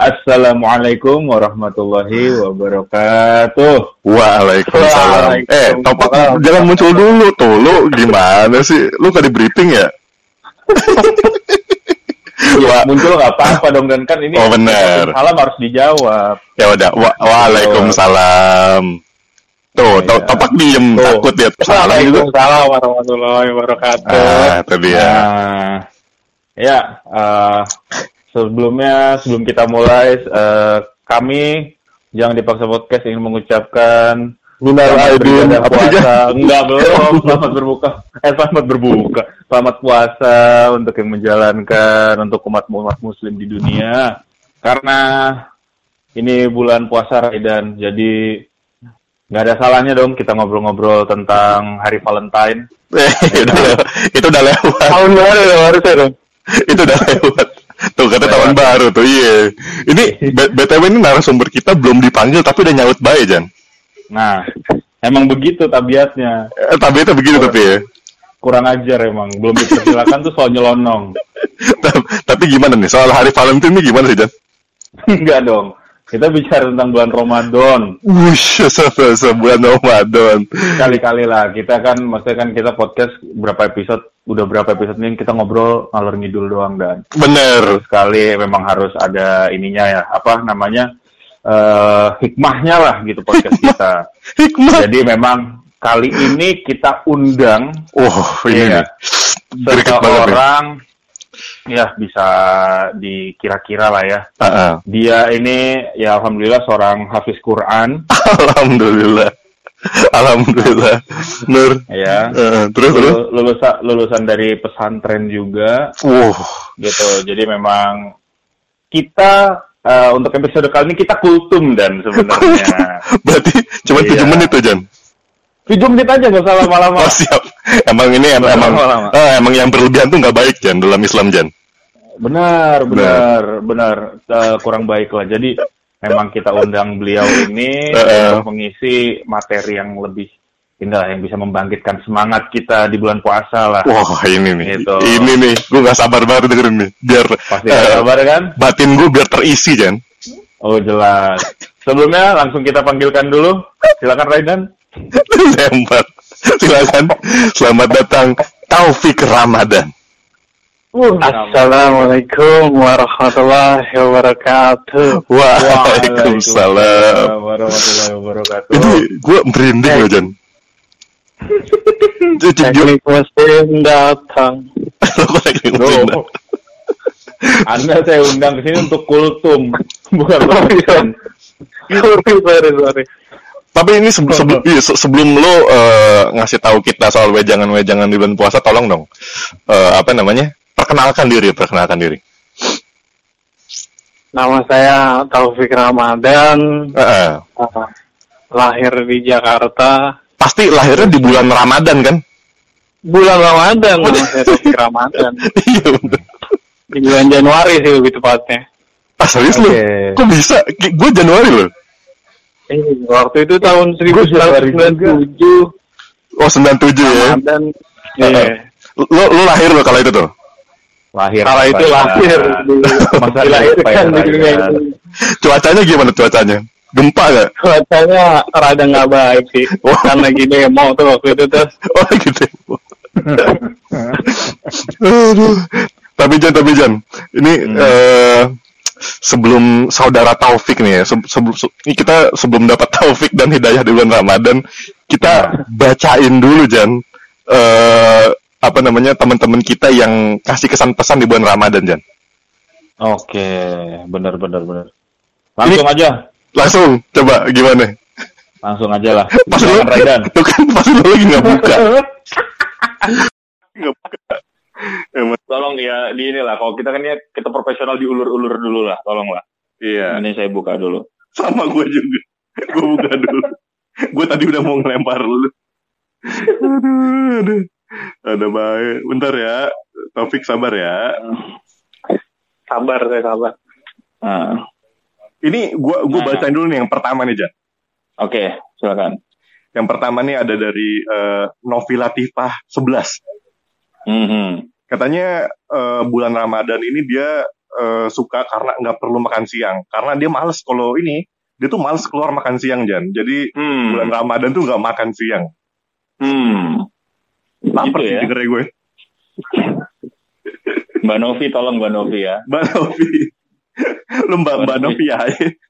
Assalamualaikum warahmatullahi wabarakatuh. Waalaikumsalam. Eh, topak jangan muncul dulu tuh. Lu gimana sih? Lu gak di briefing ya? ya muncul nggak apa-apa dong dan kan ini Oh, bener. salam harus dijawab. Ya udah. Wa Waalaikumsalam. Tuh, to Iya. topak diem, Tuh. takut ya. Waalaikumsalam warahmatullahi wabarakatuh. Ah, itu dia. Nah, ya eh, sebelumnya sebelum kita mulai eh, kami jangan dipaksa podcast ingin mengucapkan Minal aidin. puasa. Enggak belum, selamat berbuka. Eh selamat berbuka. Selamat puasa untuk yang menjalankan untuk umat-umat muslim di dunia. Karena ini bulan puasa Raidan, jadi nggak ada salahnya dong kita ngobrol-ngobrol tentang hari Valentine. Eh, itu udah- itu udah lewat. Tahun baru ya harusnya dong. itu udah lewat. Tuh kata tahun baru tuh, iya. Ini BTW ini narasumber kita belum dipanggil tapi udah nyaut baik, Jan. Nah, emang begitu tabiatnya. Eh, itu begitu tapi ya. Kurang ajar emang. Belum dipersilakan tuh soal nyelonong. Ta- tapi gimana nih soal hari Valentine ini gimana sih Jan? Enggak dong. Kita bicara tentang bulan Ramadan. Wush, se- se- sebulan Ramadan. Kali-kali lah. Kita kan, maksudnya kan kita podcast berapa episode, udah berapa episode nih kita ngobrol ngalor ngidul doang dan Bener. sekali memang harus ada ininya ya, apa namanya, eh hikmahnya lah gitu podcast kita. Hikmah. Jadi memang kali ini kita undang Wah, ini Iya. nih. Seseorang ya bisa dikira-kira lah ya. Ah, ah. Dia ini ya alhamdulillah seorang hafiz Quran Alhamdulillah. Alhamdulillah. Nur. ya. Eh, terus terus. Lulu- Lulusan lulusan dari pesantren juga Wah, gitu. Jadi memang kita eh, untuk episode kali ini kita kultum dan sebenarnya. berarti cuma Iya. tujuh menit tuh Jan. Tujuh menit aja nggak usah lama-lama. Oh siap. Emang ini em- Nggak emang lama-lama. eh, emang yang berlebihan tuh nggak baik Jan dalam Islam Jan. Benar, benar, benar. Eh, kurang baik lah. Jadi memang kita undang beliau ini untuk mengisi materi yang lebih indah, yang bisa membangkitkan semangat kita di bulan puasa lah. Wah ini nih, Gitu. ini nih, gue nggak sabar banget dengerin nih, biar Pasti ada kabar kan? batin gue biar terisi Jan. Oh jelas. Sebelumnya langsung kita panggilkan dulu. Silakan Raidan. Lempar. Silakan. Selamat datang Taufik Ramadan. Assalamualaikum warahmatullahi wabarakatuh. Waalaikumsalam. warahmatullahi wabarakatuh. Ini gue merinding loh Jan. Jadi Teknik muslim datang. lo? Anda saya undang ke sini untuk kultum, bukan Ramadan. Sorry, sorry, sorry. Tapi ini sebelum sebelum, iya, se- sebelum lo eh, ngasih tahu kita soal wejangan-wejangan di bulan puasa, tolong dong eh, apa namanya? Perkenalkan diri, perkenalkan diri. Nama saya Taufik Ramadan. Eh, eh. uh, lahir di Jakarta. Pasti lahirnya di bulan Ramadan kan? Bulan Ramadan, nama saya Taufik Ramadan. Iya. Di bulan Januari sih lebih tepatnya. Ah serius lo? Oke. Kok bisa? Gue Januari loh. Eh, waktu itu tahun Januari 1997 Oh 97 ya. Ramadan. Iya. Lo lo lahir lo kalau itu tuh. Lahir. Kalau itu lahir Masa dilahirkan di dunia ini. Cuacanya gimana cuacanya? Gempa gak? Cuacanya rada nggak baik sih. Oh. Karena gini mau tuh waktu itu terus Oh gitu. Aduh. Tapi Jan, tapi Jan, ini eh, sebelum saudara Taufik nih ya, se- sebelum se- kita sebelum dapat Taufik dan Hidayah di bulan Ramadan, kita bacain dulu Jan, eh, apa namanya teman-teman kita yang kasih kesan pesan di bulan Ramadan Jan. Oke, benar benar benar. Langsung aja, Langsung, coba gimana? langsung aja lah. Pas lu, Raidan. lu kan pas lu lagi nggak buka. Nggak buka. Emang, Tolong ya di inilah. Kalau kita kan ya kita profesional diulur-ulur dulu lah. Tolonglah. iya. Ini saya buka dulu. Sama gue juga. Gue buka dulu. gue tadi udah mau ngelempar lu. aduh, aduh. Ada baik. Bentar ya. Taufik sabar ya. sabar saya sabar. Nah, Ini gue gue Nah. bacain dulu nih yang pertama nih, Jan. Oke, silakan. Yang pertama nih ada dari eh, Novi Latifah 11. Mhm. Katanya eh, bulan Ramadan ini dia eh, suka karena nggak perlu makan siang. Karena dia males kalau ini, dia tuh males keluar makan siang Jan. Jadi Hmm. bulan Ramadan tuh nggak makan siang. Hmm. Lapar Gitu ya. dengernya gue. Mbak Novi tolong Mbak Novi ya. Mbak Novi. Lu Mbak, Mbak Mbak Novi ya,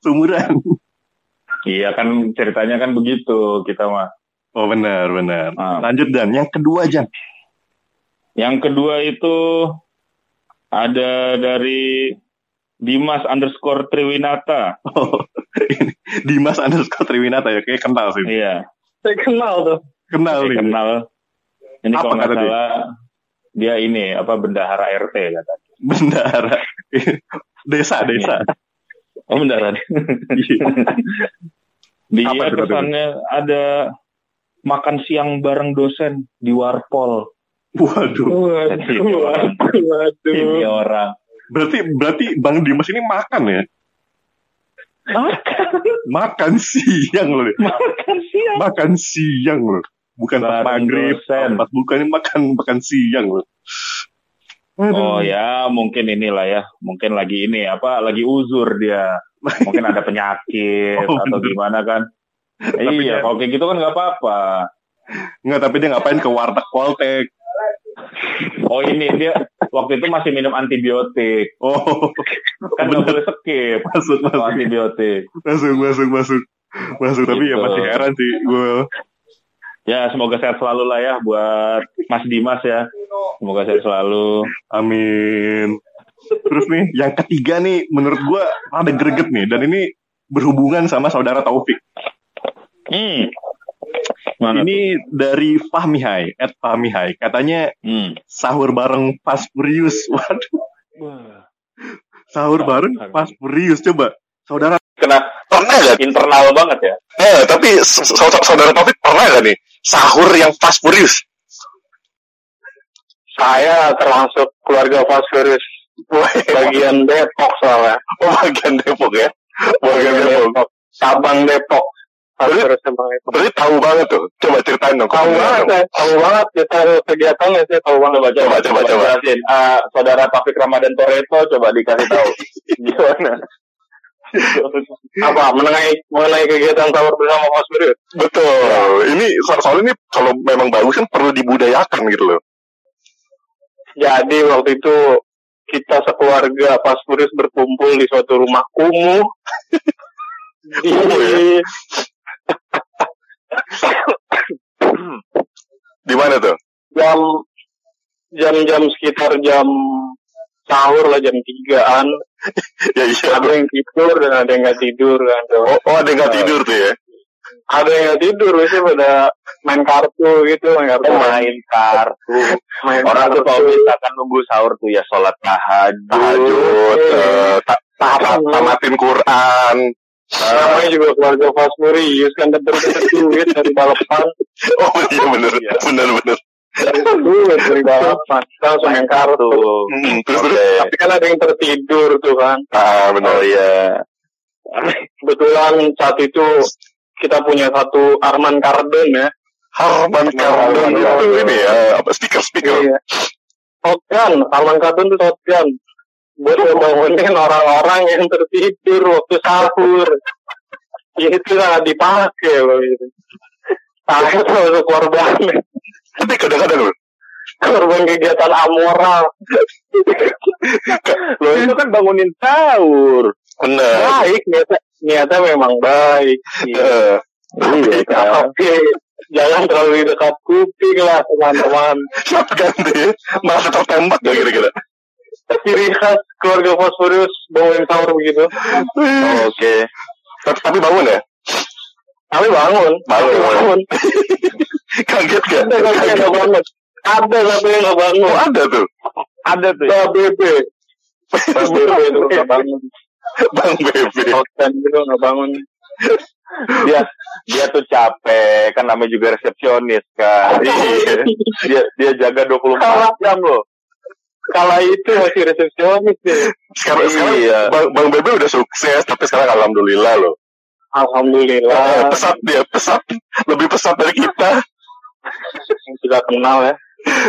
sumuran. Iya kan ceritanya kan begitu kita mah. Oh benar, benar. Ah. Lanjut Dan, yang kedua Jan. Yang kedua itu ada dari Dimas underscore Triwinata. Oh, ini Dimas underscore Triwinata ya, kayak kenal sih. Iya, Saya kenal tuh. Kenal nih. kenal. Ini Apa kalau nggak kata dia? salah dia ini apa bendahara RT kata. Bendara. desa, desa. Oh bendahara. Iya. Dia Apa itu, kesannya ada makan siang bareng dosen di Warpol. Waduh. Waduh, waduh, Ini orang. Berarti berarti Bang Dimas ini makan ya? Makan siang loh. Makan siang. Makan siang loh. Bukan pas maghrib, dosen. pas bukan ini makan makan siang loh. Oh ya, mungkin inilah ya. Mungkin lagi ini apa? Lagi uzur dia. Mungkin ada penyakit Oh, atau bener. gimana kan? Tapi iya, dia- kalau kayak gitu kan nggak apa-apa. Enggak, tapi dia ngapain ke warteg Poltek? Oh ini dia waktu itu masih minum antibiotik. Oh, Kan nggak boleh skip masuk masuk antibiotik. masuk masuk masuk masuk tapi ya Gitu. masih heran sih gue Ya semoga sehat selalu lah ya buat Mas Dimas ya. Semoga sehat selalu. amin terus nih yang ketiga nih menurut gue ada greget nih dan ini berhubungan sama saudara Taufik Hmm. Mana ini dari Fahmi Hai at Fahmi Hai katanya Hmm. sahur bareng Fast Furious waduh Wah. sahur bareng Fast Furious coba saudara Kena pernah gak internal banget ya. eh tapi saudara Taufik pernah gak nih sahur yang Fast Furious Saya termasuk keluarga Fosforus bagian Depok soalnya. oh bagian Depok ya bagian Depok Sabang Depok. Sabang Depok. berarti tahu banget tuh coba ceritain dong Tahu banget ya, tahu banget kita kegiatannya saya tahu banget. Coba coba Coba, coba, coba. Ah, saudara Taufik Ramadan Toreto coba dikasih tahu. Gimana? Apa mengenai mengenai kegiatan sahur bersama Fosforus? Betul. Ini so- soalnya ini kalau memang bagus kan perlu dibudayakan gitu loh. Jadi waktu itu kita sekeluarga Fosforus berkumpul di suatu rumah kumuh di Kumuh ya? Di mana tuh? jam jam-jam sekitar jam sahur lah jam tigaan Ya iya. ada yang tidur dan ada yang nggak tidur kan. Oh, oh ada yang nggak tidur tuh ya? ada yang nggak tidur biasanya pada main kartu gitu main kartu Main kartu. main Orang tuh kalau kartu. misalkan nunggu sahur tuh ya sholat tahajud. Tahajud, eh, ta- ta- tamatin Quran. namanya juga keluarga Fasmurius kan dapat duit dari balapan Oh iya bener, bener bener. Dari balapan kita langsung main kartu Hmm, terus tapi kan ada yang tertidur tuh kan Ah bener. Oh iya. kebetulan saat itu kita punya satu Arman Kardon ya Harman Kardon itu Kardon. ini ya apa speaker speaker. Iya. Shotgun, Arman Kardon tuh shotgun. Buat ngebangunin orang-orang yang tertidur waktu sahur. Itu sangat dipakai loh gitu. Saya termasuk korbannya. Tapi kadang-kadang loh. Korban kegiatan amoral. Loh itu kan bangunin sahur. Bener. Baik, niatnya, niatnya memang baik. Iya kan. Tapi jangan terlalu dekat kuping lah teman-teman. Shotgun ya. Merasa tertembak gak kira-kira? Ciri khas keluarga Fosforius bangunin sahur begitu. Oke. Tapi, tapi bangun ya? Tapi bangun. Bangun. Tapi bangun. Kaget gak? Ada yang nggak bangun. Ada satu yang nggak bangun. Oh ada tuh. Ada tuh. ya. BB. BB itu nggak bangun. Bang Bebe. Hotel itu nggak bangun. Dia dia tuh capek kan namanya juga resepsionis kan. Iya. Dia dia jaga 24 jam loh. Kala itu masih resepsionis deh. Sekarang, sekarang Iya. Bang, Bang Bebe udah sukses, tapi sekarang alhamdulillah loh. Eh, Alhamdulillah. pesat dia, pesat. Lebih pesat dari kita. Yang tidak kenal ya.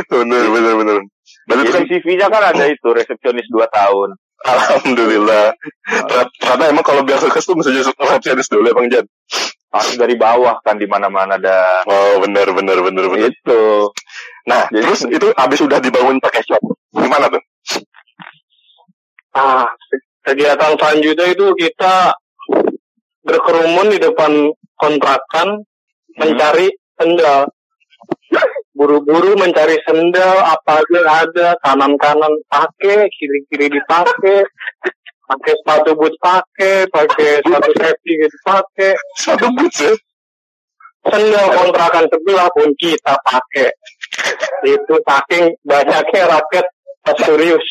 Bener, bener, bener. Berarti Jadi kan, CV-nya kan ada itu resepsionis 2 tahun. Alhamdulillah. Ternyata emang kalau biar sukses tuh mesti resepsionis dulu ya Bang Jan. Harus dari bawah kan di mana-mana ada Oh benar benar benar benar. itu. Nah Jadi- terus itu abis udah dibangun pakai shop. Gimana tuh? Ah, kegiatan selanjutnya itu kita berkerumun di depan kontrakan mencari sendal. Buru-buru mencari sendal, apa aja ada, kanan-kanan pakai, kiri-kiri dipakai, pakai sepatu boot pakai, pakai sepatu safety gitu pakai, Satu boots ya. sendal kontrakan sebelah pun kita pakai. Itu saking banyaknya rakyat serius.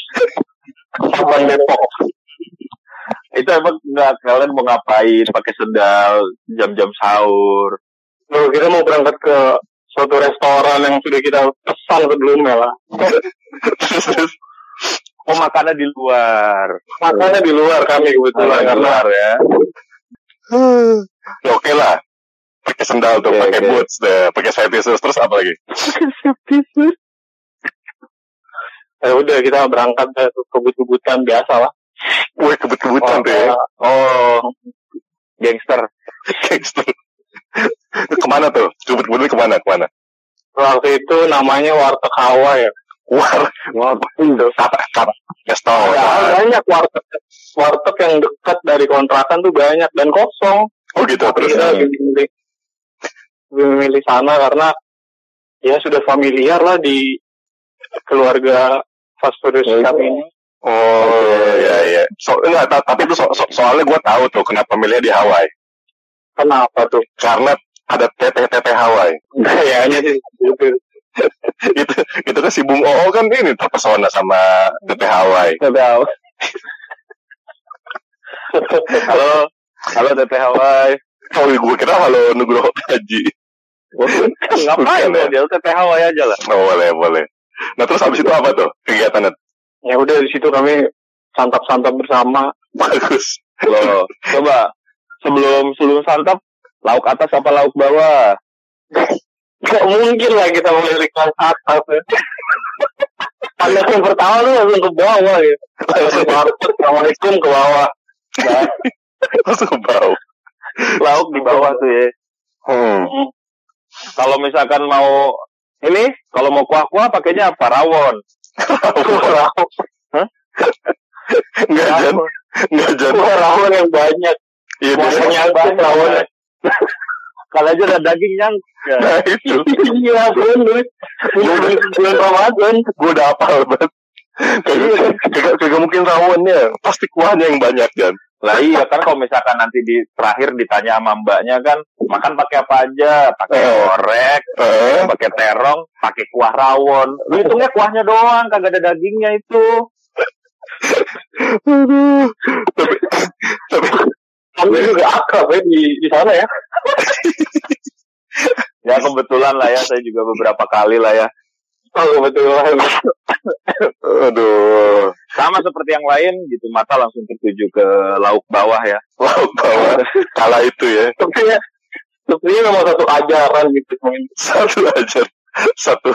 Saban Depok. Itu emang nggak kalian mau ngapain pakai sendal jam-jam sahur. Loh, kita mau berangkat ke suatu restoran yang sudah kita pesan sebelumnya lah. Oh makannya di luar. Makanya di luar kami kebetulan karena luar ya. Ya, Oke lah. Pakai sendal tuh, Oke, pakai oke. boots deh, pakai safety shoes terus apa lagi? ya udah kita berangkat ke kebut-kebutan biasa lah. Wih kebut-kebutan ya. Oh, gangster. Gangster. ke mana tuh? Kebut-kebutnya ke mana? Ke mana? Waktu itu namanya Warteg Hawa ya. War, war, itu apa? Apa? Gas tau. Ada banyak warteg warteg yang dekat dari kontrakan tuh banyak dan kosong. Oh gitu terus. kita lebih memilih lebih memilih sana karena ya sudah familiar lah di keluarga fast food kami ini. Oh iya iya. So, enggak, ta- tapi itu so- so- soalnya gue tahu tuh kenapa milih di Hawaii. Kenapa tuh? Karena ada teteh-teteh Hawaii. Kayaknya sih gitu. itu itu kan si Bung Oo kan ini terpesona sama teteh Hawaii. Tahu. Halo, halo Teteh Hawaii. Oh gue kira halo Nugroho Haji. Ngapain ya. dia Teteh Hawaii aja lah. Oh boleh boleh. Nah terus habis itu apa tuh kegiatannya? Ya udah di situ kami santap-santap bersama. Bagus. Loh, coba sebelum sebelum santap lauk atas apa lauk bawah? Gak mungkin lah kita melirik ke atas. Ya. Yang pertama tuh langsung ke bawah ya. Langsung ke Assalamualaikum ke bawah. Nah, Langsung ke bawah. Lauk di bawah tuh ya. Hmm. Kalau misalkan mau ini, kalau mau kuah-kuah pakainya apa? Rawon. Enggak jan, enggak jan. Rawon yang banyak. Iya biasanya. nyangkut rawon. Kalau aja ada daging yang Nah itu. Iya, bener. Bulan Ramadan. Gue udah apal banget. Kagak kagak- kagak mungkin rawonnya. Pasti kuahnya yang banyak Jan. Lah iya kan kalau misalkan nanti di terakhir ditanya sama mbaknya kan makan pakai apa aja? Pakai Eh. orek, Eh, pakai terong, pakai kuah rawon. Lu hitungnya kuahnya doang, kagak ada dagingnya itu. Tapi tapi Kami juga akrab ya di, di sana ya. Ya kebetulan lah ya, saya juga beberapa kali lah ya. Oh, kebetulan. aduh. Sama seperti yang lain gitu, mata langsung tertuju ke lauk bawah ya. Lauk bawah kala itu ya. Sepertinya, sepertinya memang satu ajaran gitu. Satu aja. Satu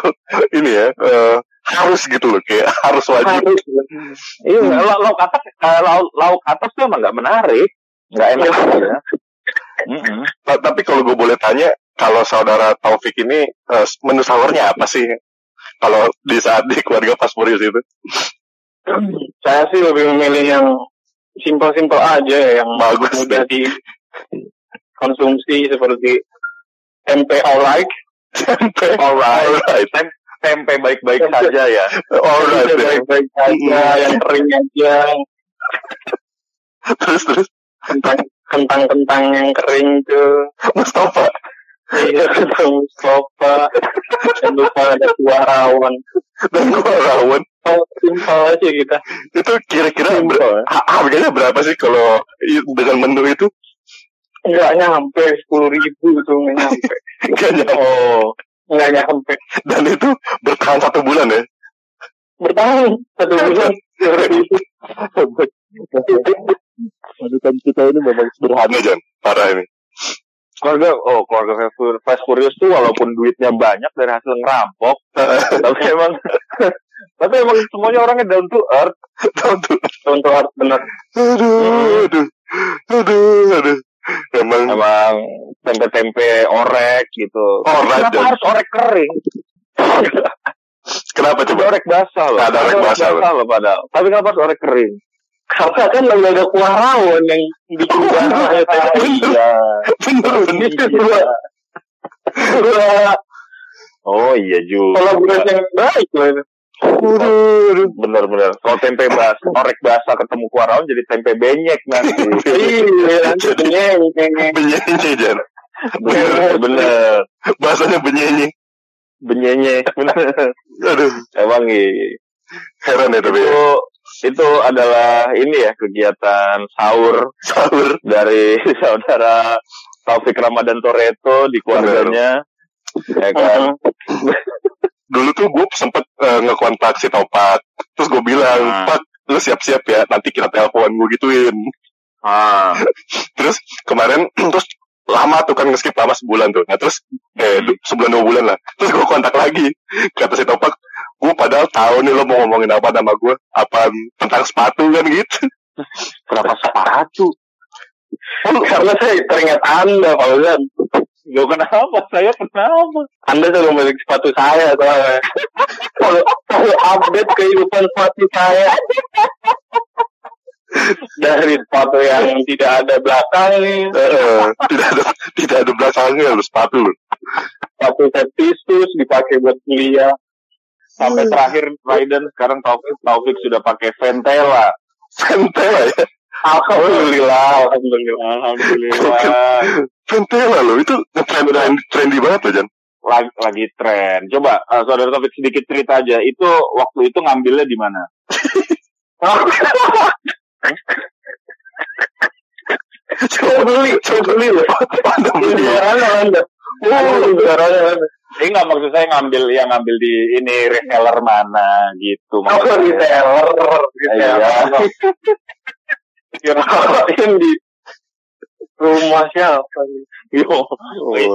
ini ya. eh, harus gitu loh kayak harus wajib. Harus. Iya, lauk, lauk atas, eh, lauk, lauk atas tuh emang nggak menarik, nggak enak ya. Mm-mm. Ta- Tapi kalau gue boleh tanya, kalau saudara Taufik ini eh, menu sahurnya apa sih? Kalau di saat di keluarga Pasporius itu? Saya sih lebih memilih yang simpel-simpel aja ya, yang Bagus mudah deh. Dikonsumsi seperti tempe alright. Tempe. Alright. Alright. Tempe baik-baik saja ya. Alright. baik-baik aja, yang kering aja, Terus terus kentang kentang-kentang yang kering tuh. Mustafa. Iya, kentang Mustafa. Dan lupa ada kuah rawon. Dan gua rawon. Oh, simpel aja kita. Itu kira-kira ber- ha- harganya berapa sih kalau dengan menu itu? Enggak nyampe sepuluh ribu tuh nggak nyampe. Oh, Nggak nyampe. Dan itu bertahan satu bulan ya? Bertahan satu bulan. Manukan kita ini memang sederhana, Jan. Parah ini. keluarga, oh keluarga Fast Furious tuh walaupun duitnya banyak dari hasil ngerampok, tapi emang Tapi emang semuanya orangnya down to earth. Down to Down to earth bener. Aduh, aduh, aduh, aduh. Emang Emang tempe-tempe orek gitu. Orek, Kenapa dan- harus orek kering? kenapa Ada coba? orek basah loh. Ada orek basah loh. loh padahal. Tapi kenapa harus orek kering? Karena kan lagi ada kuah rawon yang bikin darahnya tadi. Iya. Bener, dua Oh iya juga. kolaborasi yang baik loh. Bener-bener. Kalau tempe bas, orek basah ketemu kuah rawon jadi tempe benyek nanti. Iya. Benyenye, Jan. bener, bener. Bahasanya. Benyenye. Bener. Aduh, Emang iya. heran ya tapi ya. Itu, itu adalah ini ya kegiatan sahur Sahur. dari saudara Taufik Ramadan Toreto di keluarganya. Ya kan? Dulu tuh gue sempet eh, ngekontak si Topat. Terus gue bilang, Nah. Pak, lu siap-siap ya, nanti kita telepon gue gituin. Ah, Terus kemarin, terus lama tuh kan nge-skip lama sebulan tuh. Nah terus, eh, du- sebulan dua bulan lah. Terus gue kontak lagi. Kata si Topak, gue padahal tahu nih lo mau ngomongin apa nama gue. Apa tentang sepatu kan gitu. kenapa sepatu? Karena saya teringat Anda, Pak Uzan. Gak kenapa, saya kenapa? Anda selalu memiliki sepatu saya, soalnya. Kalau update kehidupan sepatu saya. Dari sepatu yang tidak ada belakangnya, Eh, tidak ada tidak ada belakangnya lu sepatu sepatu septisus dipakai buat kuliah. Sampai terakhir Raiden sekarang Taufik Taufik sudah pakai Ventela. Ventela ya. Alhamdulillah, alhamdulillah. Alhamdulillah. Ventela lo itu ngetrend trend, trendy banget loh Jan. lagi, lagi tren. Coba eh, saudara Taufik sedikit cerita aja. Itu waktu itu ngambilnya di mana? Coba beli, coba beli loh. Anda beli? Anda. Oh, Anda. Ini nggak maksud saya ngambil yang ngambil di ini reseller mana gitu. Apa maksudnya. reseller? Iya. Reseller. Kirain di rumah siapa nih? Yo,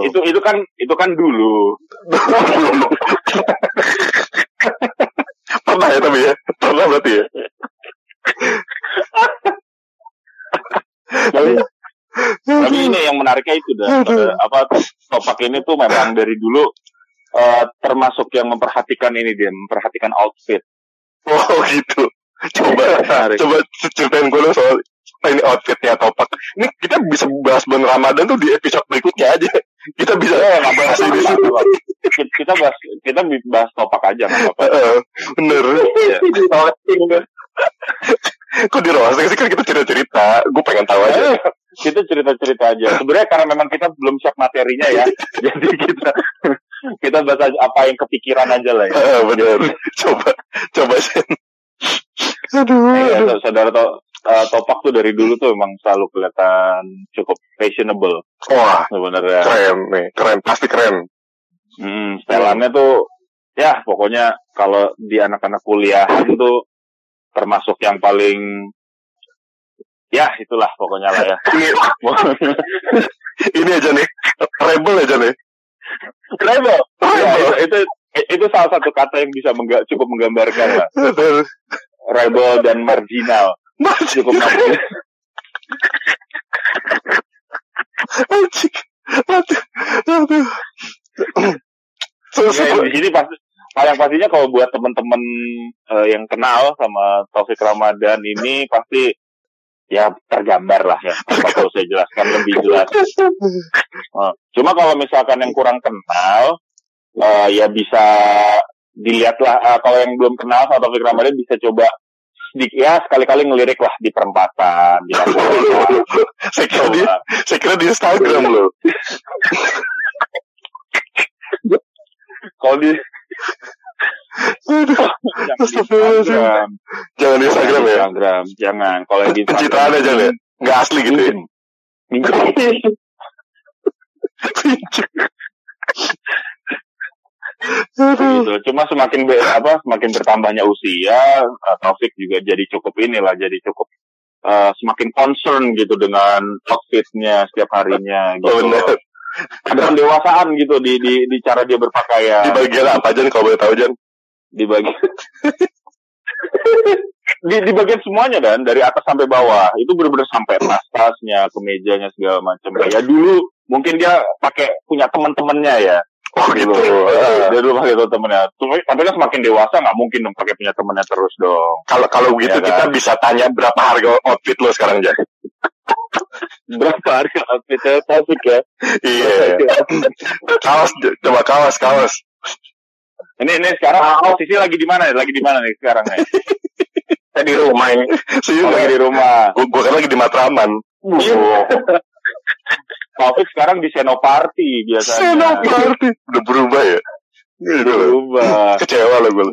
itu itu kan itu kan dulu. Pernah ya tapi ya? Pernah berarti ya? Tapi, tapi ini yang menariknya itu dah. Apa topak ini tuh memang dari dulu eh, termasuk yang memperhatikan ini dia, memperhatikan outfit. Oh gitu. Coba coba ceritain gue soal ini outfitnya topak. Ini kita bisa bahas bulan Ramadan tuh di episode berikutnya aja. Kita bisa Eh, nggak bahas ini. Kita bahas kita bahas topak aja nggak apa-apa. Eh, bener. Iya. Kok di roasting sih kan kita cerita-cerita. Gue pengen tahu aja. Eh, kita cerita-cerita aja. Sebenarnya karena memang kita belum siap materinya ya. Jadi kita kita bahas aja apa yang kepikiran aja lah ya. Eh, bener. Coba, coba Sen. Aduh, Iya, aduh. saudara to, eh, topak tuh dari dulu tuh memang selalu kelihatan cukup fashionable Wah, sebenarnya. keren nih. Keren, pasti keren. Hmm, setelannya tuh ya pokoknya kalau di anak-anak kuliahan tuh termasuk yang paling ya itulah pokoknya lah ya. Ini, ini aja nih. Rebel aja nih. Rebel. Ya, Rebel. itu, itu itu salah satu kata yang bisa mengga- cukup menggambarkan lah. Rebel dan marginal. Masih Cukup. Anjing. Aduh. Ya, di sini pasti paling pastinya kalau buat teman-teman eh, yang kenal sama Taufik Ramadan ini pasti ya tergambar lah ya. Apa perlu saya jelaskan lebih jelas. Eh, Cuma kalau misalkan yang kurang kenal, eh, ya bisa dilihatlah eh, kalau yang belum kenal sama Taufik Ramadan bisa coba sedikit ya sekali-kali ngelirik lah di perempatan, di saya kira di, saya kira di Instagram loh. Kalau di jangan di. Instagram, Jangan di Instagram ya. Instagram, jangan. Kalau yang di Pencitraan aja ya. Nggak asli gitu ya. Minjem. Minjem. Aduh. gitu. Cuma semakin be- apa semakin bertambahnya usia, uh, Taufik juga jadi cukup inilah, jadi cukup uh, semakin concern gitu dengan outfitnya setiap harinya Oh, gitu. benar. Ada pendewasaan gitu di di di cara dia berpakaian. Di bagian apa aja nih kalau boleh tahu Jan? di bagian di, di bagian semuanya kan dari atas sampai bawah itu benar-benar sampai tas-tasnya kemejanya segala macam ya dulu mungkin dia pakai punya teman-temannya ya Oh gitu. dia dulu pakai temennya Cuma- tapi kan semakin dewasa nggak mungkin dong pakai punya temennya terus dong Kalau kalau begitu Ya kan? kita bisa tanya berapa harga outfit lo sekarang Jan? berapa harga outfitnya topik ya Iya. kaos coba kaos kaos. ini ini sekarang posisi lagi di mana lagi di mana nih sekarang nih Saya di rumah ini. Oh, lagi di rumah Gue kan lagi di Matraman. Taufik sekarang di Senoparty biasanya. Senoparty. Udah berubah ya. Loh. berubah. Kecewa lo gue.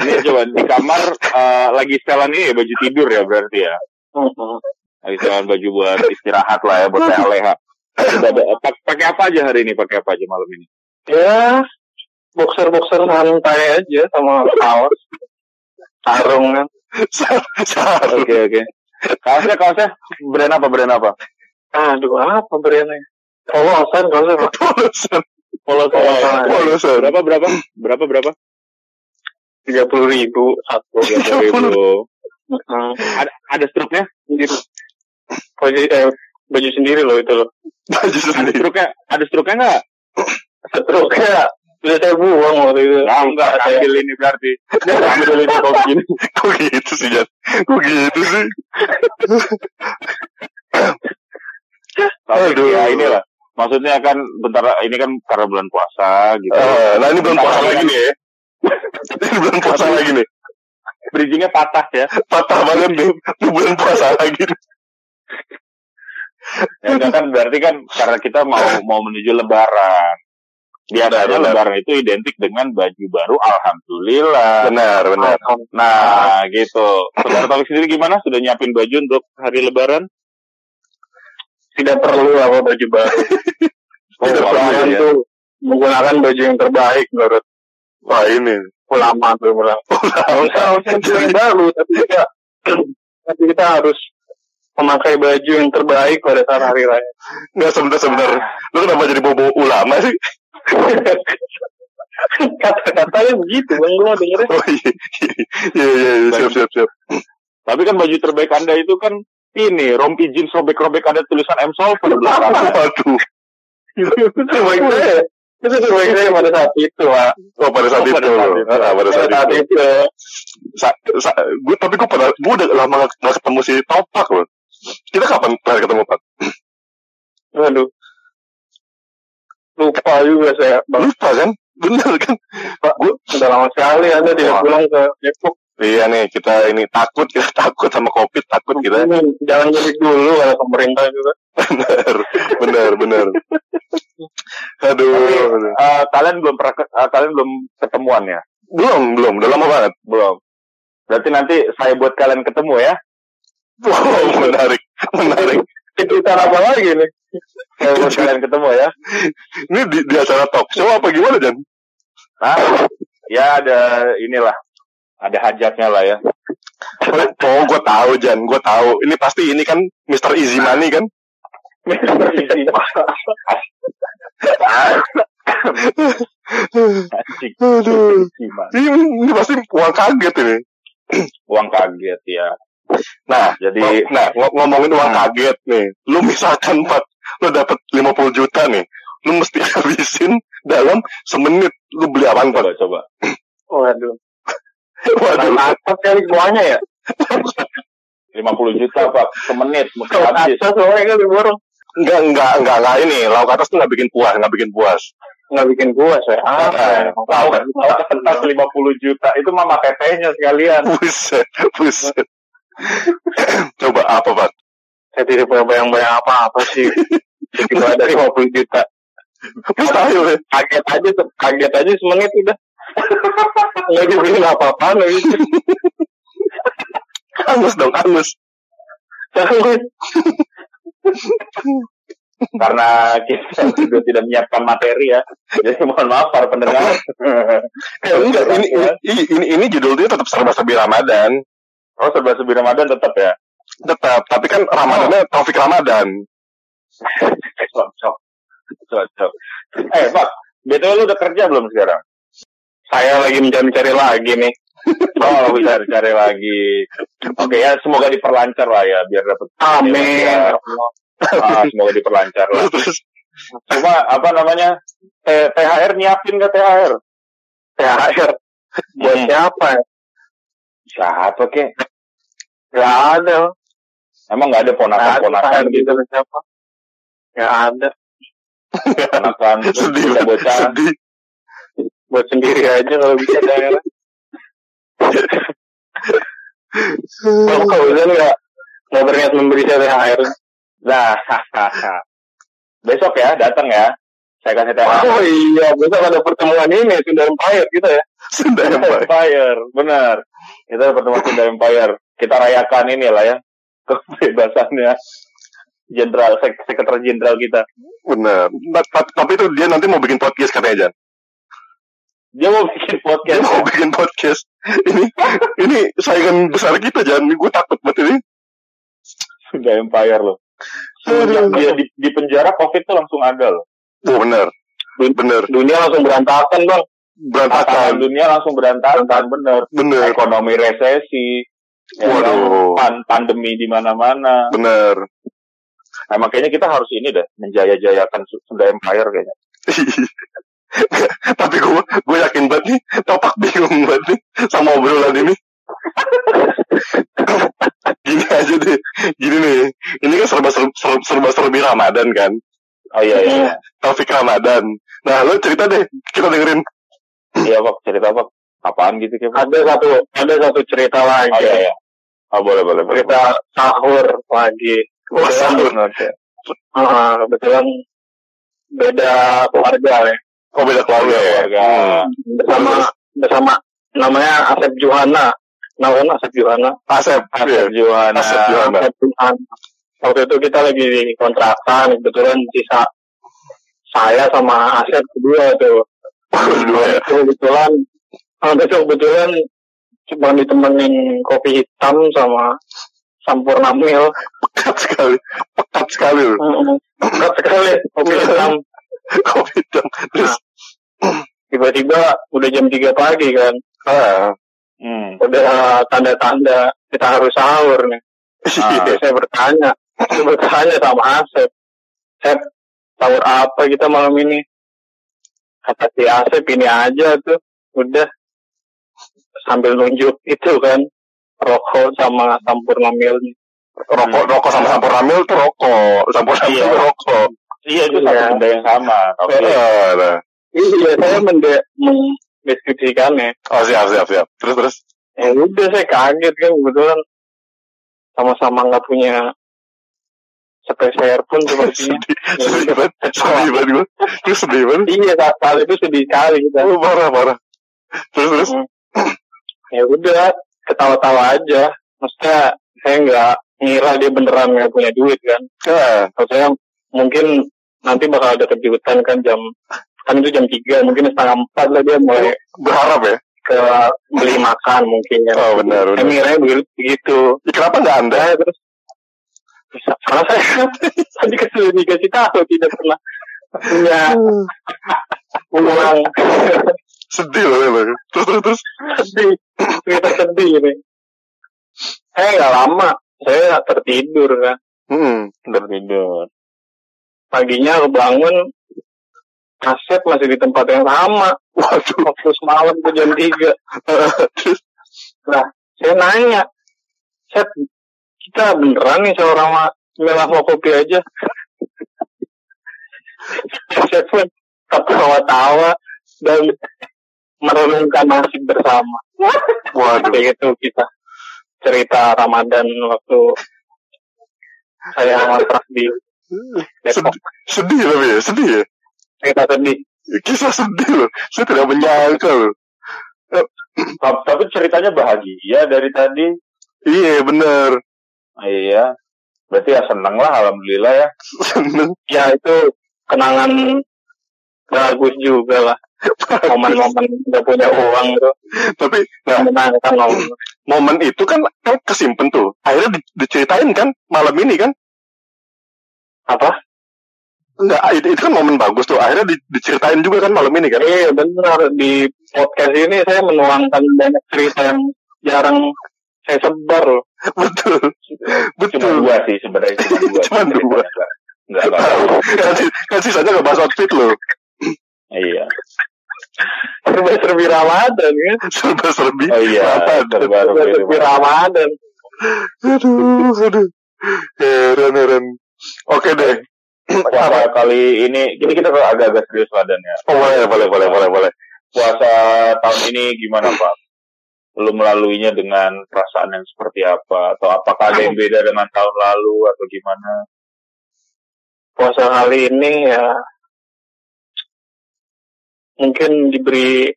ini coba. Di kamar eh, lagi setelan ini ya, baju tidur ya berarti ya? Lagi setelan baju buat istirahat lah ya buat ada- pak- pakai apa aja hari ini? Pakai apa aja malam ini? Ya, boxer-boxer santai aja sama kaos. Sarung kan. Oke oke. Kaosnya kaosnya? Brand apa brand apa Aduh, apa brandnya? Polosan, Pak. Polosan. Polosan. Polosan. berapa berapa berapa berapa Tiga puluh ribu satu. tiga ribu Hmm, ada ada struknya gitu. Baju, eh, baju sendiri loh itu loh. Baju ada sendiri. struknya ada struknya nggak Setruknya sudah saya buang waktu itu. Nggak, enggak saya ambil ini berarti ambil ini kok begini Kok gitu sih Jan? Kok gitu sih? Tapi Aduh. ya inilah. Maksudnya kan bentar ini kan karena bulan puasa gitu. Eh, nah ini belum puasa lagi nih ya. Ini belum puasa lagi nih. Bridgingnya patah ya. Patah banget nih. Ini bulan puasa lagi. ya enggak kan berarti kan karena kita mau mau menuju lebaran. Biasanya Benar, benar. lebaran itu identik dengan baju baru alhamdulillah. Benar, benar. Nah, gitu. Saudara Taufik sendiri gimana? Sudah nyiapin baju untuk hari lebaran? Tidak perlu apa baju baru. Lebaran ya. tuh menggunakan baju yang terbaik menurut Wah ini. ulama tuh ulama. Baju yang baru, tapi kita tapi kita harus memakai baju yang terbaik pada saat hari raya. Nggak sebentar sebentar. Lu kenapa jadi bobo ulama sih? Kata-katanya begitu, bang gue dengerin. Oh iya. Iya iya iya. Siap siap siap. Tapi kan baju terbaik Anda itu kan ini rompi jeans robek-robek ada tulisan M Solver di belakangnya. Waduh. itu terbaik saya. Itu terbaik saya pada saat itu, Pak. Oh pada saat Oh, itu. pada saat itu. Ah, pada saat Pada saat itu. itu. Sa, sa, gue tapi gue pada gue udah lama nggak ketemu si Topak loh. Kita kapan terakhir ketemu Pak? Waduh. Lupa juga saya, Bang. Lupa kan? Bener kan? Gue Udah lama sekali Anda tidak pulang ke Depok. Iya nih kita ini takut kita takut sama covid takut kita Jangan mudik dulu kata pemerintah juga. bener bener bener. Aduh. Tapi, eh, kalian belum pernah eh, kalian belum ketemuan ya? Belum belum udah lama banget. Belum. Berarti nanti saya buat kalian ketemu ya. Wow menarik menarik. Kejutan apa lagi nih? Saya buat kalian ketemu ya. Ini di, di acara talk show apa gimana Jan? Nah, ya ada inilah. Ada hajatnya lah ya. Oh, gue tahu Jan, gue tahu. Ini pasti ini kan Mr. Easy Money kan? Anjing. Aduh. Gimana? Ini, ini pasti uang kaget ini. Uang kaget ya. Nah, Jadi nah ng- ngomongin uang Hmm. kaget nih. Lu misalkan Pak, lu dapat 50 juta nih. Lu mesti habisin dalam semenit. Lu beli Pak? coba coba. Waduh. Waduh. Apa kali semuanya ya? 50 juta Pak semenit mesti habis. atas soalnya kan diborong. Enggak, enggak, enggak, enggak ini. Lauk atas tuh enggak bikin puas, enggak bikin puas. Nggak bikin puas ya. Ah, ya? Tahu tahu kertas 50 juta itu mama tetenya sekalian. Buset, buset. Coba apa Pak? Saya tidak punya bayang-bayang apa-apa sih. Begitu ada 50 juta. Mustahil ya. Kaget aja, kaget aja semenit udah. Nggak dibeliin apa-apa lagi. Angus dong, angus. Karena kita juga tidak menyiapkan materi ya. Jadi mohon maaf para pendengar. Eh, enggak, ini, ini, ini, ini judulnya tetap serba-serbi Ramadan. Oh serba serbi Ramadan tetap ya. Tetap, tapi kan Ramadannya Taufik Ramadan. Cocok. Cocok. Eh Pak, BTW lu udah kerja belum sekarang? Saya lagi mencari-cari lagi nih. Oh, bisa cari lagi. Oke ya, semoga diperlancar lah ya, biar dapat. Amin. Ah, semoga diperlancar lah. Cuma apa namanya? T- THR nyiapin ke THR? THR. Buat Hmm. siapa ya? Siapa kek? Gak ada. Emang Gak ada ponakan-ponakan gitu? siapa? Gak ada. Ponakan sedih, sedih. Buat sendiri aja kalau bisa daerah. Kalau Fauzan nggak nggak berniat memberi saya THR. Nah, besok ya, datang ya. Saya kasih THR. Oh iya, besok ada pertemuan ini sudah Empire kita ya. Sunda Empire. Empire, benar. Kita pertemuan Sunda Empire. Kita rayakan ini lah ya. Kebebasannya jenderal, sek sekretaris jenderal kita. Benar. Nah, ta- tapi itu dia nanti mau bikin podcast katanya Jan. Dia mau bikin Dia podcast. mau bikin podcast. Ini ini saingan besar kita Jan. Gue takut banget ini. Sunda Empire loh. Semenjak dia di, di penjara, COVID tuh langsung ada loh. Oh benar. Benar. Dunia langsung berantakan bang. Berantakan. Dunia langsung berantakan, bener. Benar. Ekonomi resesi, ya? Waduh. Pan- pandemi di mana-mana. Benar. Nah, makanya kita harus ini deh, menjaya-jayakan Su- Sunda Empire kayaknya. Tapi gue gue yakin banget nih, topak bingung banget nih sama obrolan ini. gini aja deh, gini nih. Ini kan serba serba, serba serbi Ramadan kan, Oh iya, iya. iya. Taufik Ramadan. Nah, lo cerita deh, kita dengerin. Iya, Pak. Cerita, Pak. Apaan gitu, Pak? Ada satu ada satu cerita lagi. Oh iya, iya. Oh, boleh, boleh, boleh. Cerita sahur lagi. Wah, sahur. Oke. Ah, kebetulan beda keluarga ya. Oh beda keluarga ya. Hmm. Bersama bersama namanya Asep Johana. Namanya Asep Johana. Asep. Asep iya. Johanna. Asep Johana. Asep Johana. Waktu itu kita lagi di kontrakan, kebetulan sisa saya sama Asep kedua tuh. Berdua ya. Itu kebetulan ah, itu kebetulan cuma ditemenin kopi hitam sama Sampurna Mil. Pekat sekali. Pekat sekali. Berat sekali kopi hitam. Kopi hitam. Terus, Tiba-tiba udah jam 3 pagi kan. ah. Hmm. Udah tanda-tanda kita harus sahur nih. Ah. Saya bertanya, saya bertanya sama Asep. Asep, sahur apa kita malam ini? Kata si Asep ini aja tuh. Udah. Sambil nunjuk itu kan. Rokok sama sampurna milnya. Rokok, rokok sama campur ramil tuh rokok. Campur ramil Iya. tuh rokok. Iya, itu Iya. satu benda yang sama. Oke. Ah, nah. Iya, saya mende- mendeskripsikannya. Oh siap, siap, siap. Terus, terus. Ya udah saya kaget kan kebetulan sama-sama nggak punya sepeser pun sepertinya. sedih, sedih banget, sedih banget gue. Terus sedih banget. iya saat, saat itu sedih sekali kita. Oh, parah, parah. Terus, terus. Ya udah ketawa-tawa aja. Maksudnya saya nggak ngira dia beneran nggak punya duit kan. Kalau saya mungkin nanti bakal ada kejutan kan jam kan itu jam 3 mungkin setengah empat lah dia mulai berharap ya. ke beli makan mungkin ya. Oh, benar, benar. ngiranya begitu. begitu. Ya, kenapa nggak anda? Saya terus karena saya tadi kesulitan dikasih tahu tidak pernah punya uang Sedih loh, loh. Terus, terus, terus. sedih kita sedih ini saya nggak lama saya tertidur kan Hmm. Tertidur. Paginya kebangun Asep masih di tempat yang sama Waduh. waktu semalam tuh jam 3 Terus, saya nanya Sep kita beneran nih seorang mau kopi aja Asep pun ketawa-tawa dan merenungkan nasib bersama waduh. gitu kita cerita Ramadan waktu saya ngontrak di Depok Sedih, tapi ya, sedih ya. cerita sedih Kisah sedih loh. Saya tidak menyangka loh. Ta- Tapi ceritanya bahagia dari tadi. Iya, bener. Ah, iya. Berarti ya seneng lah, alhamdulillah ya. Seneng. ya itu kenangan bagus juga lah momen-momen udah punya uang tuh Tapi, nah, menyenangkan momen itu kan, kan kesimpen tuh. Akhirnya di- diceritain kan, malam ini kan. apa Enggak, itu, itu kan momen bagus tuh. Akhirnya di, diceritain juga kan malam ini kan. Iya benar di podcast ini saya menuangkan banyak cerita yang jarang saya sebar loh. Betul. Betul. Cuma dua sih sebenarnya cuma dua. Cuma dua. Enggak enggak. kan, kan sisanya nggak bahas outfit loh. Iya. Serba-serbi Ramadan kan. Serba-serbi. Oh iya. Terbaru Serba-serbi Ramadan. Aduh, aduh. Heran, heran. Oke deh. Puasa kali ini ini kita agak-agak serius lah Dan ya. Oh, boleh, boleh, boleh, boleh, boleh. Puasa tahun ini gimana Pak? Lu melaluinya dengan perasaan yang seperti apa? Atau apakah ada yang beda dengan tahun lalu atau gimana? Puasa kali ini ya mungkin diberi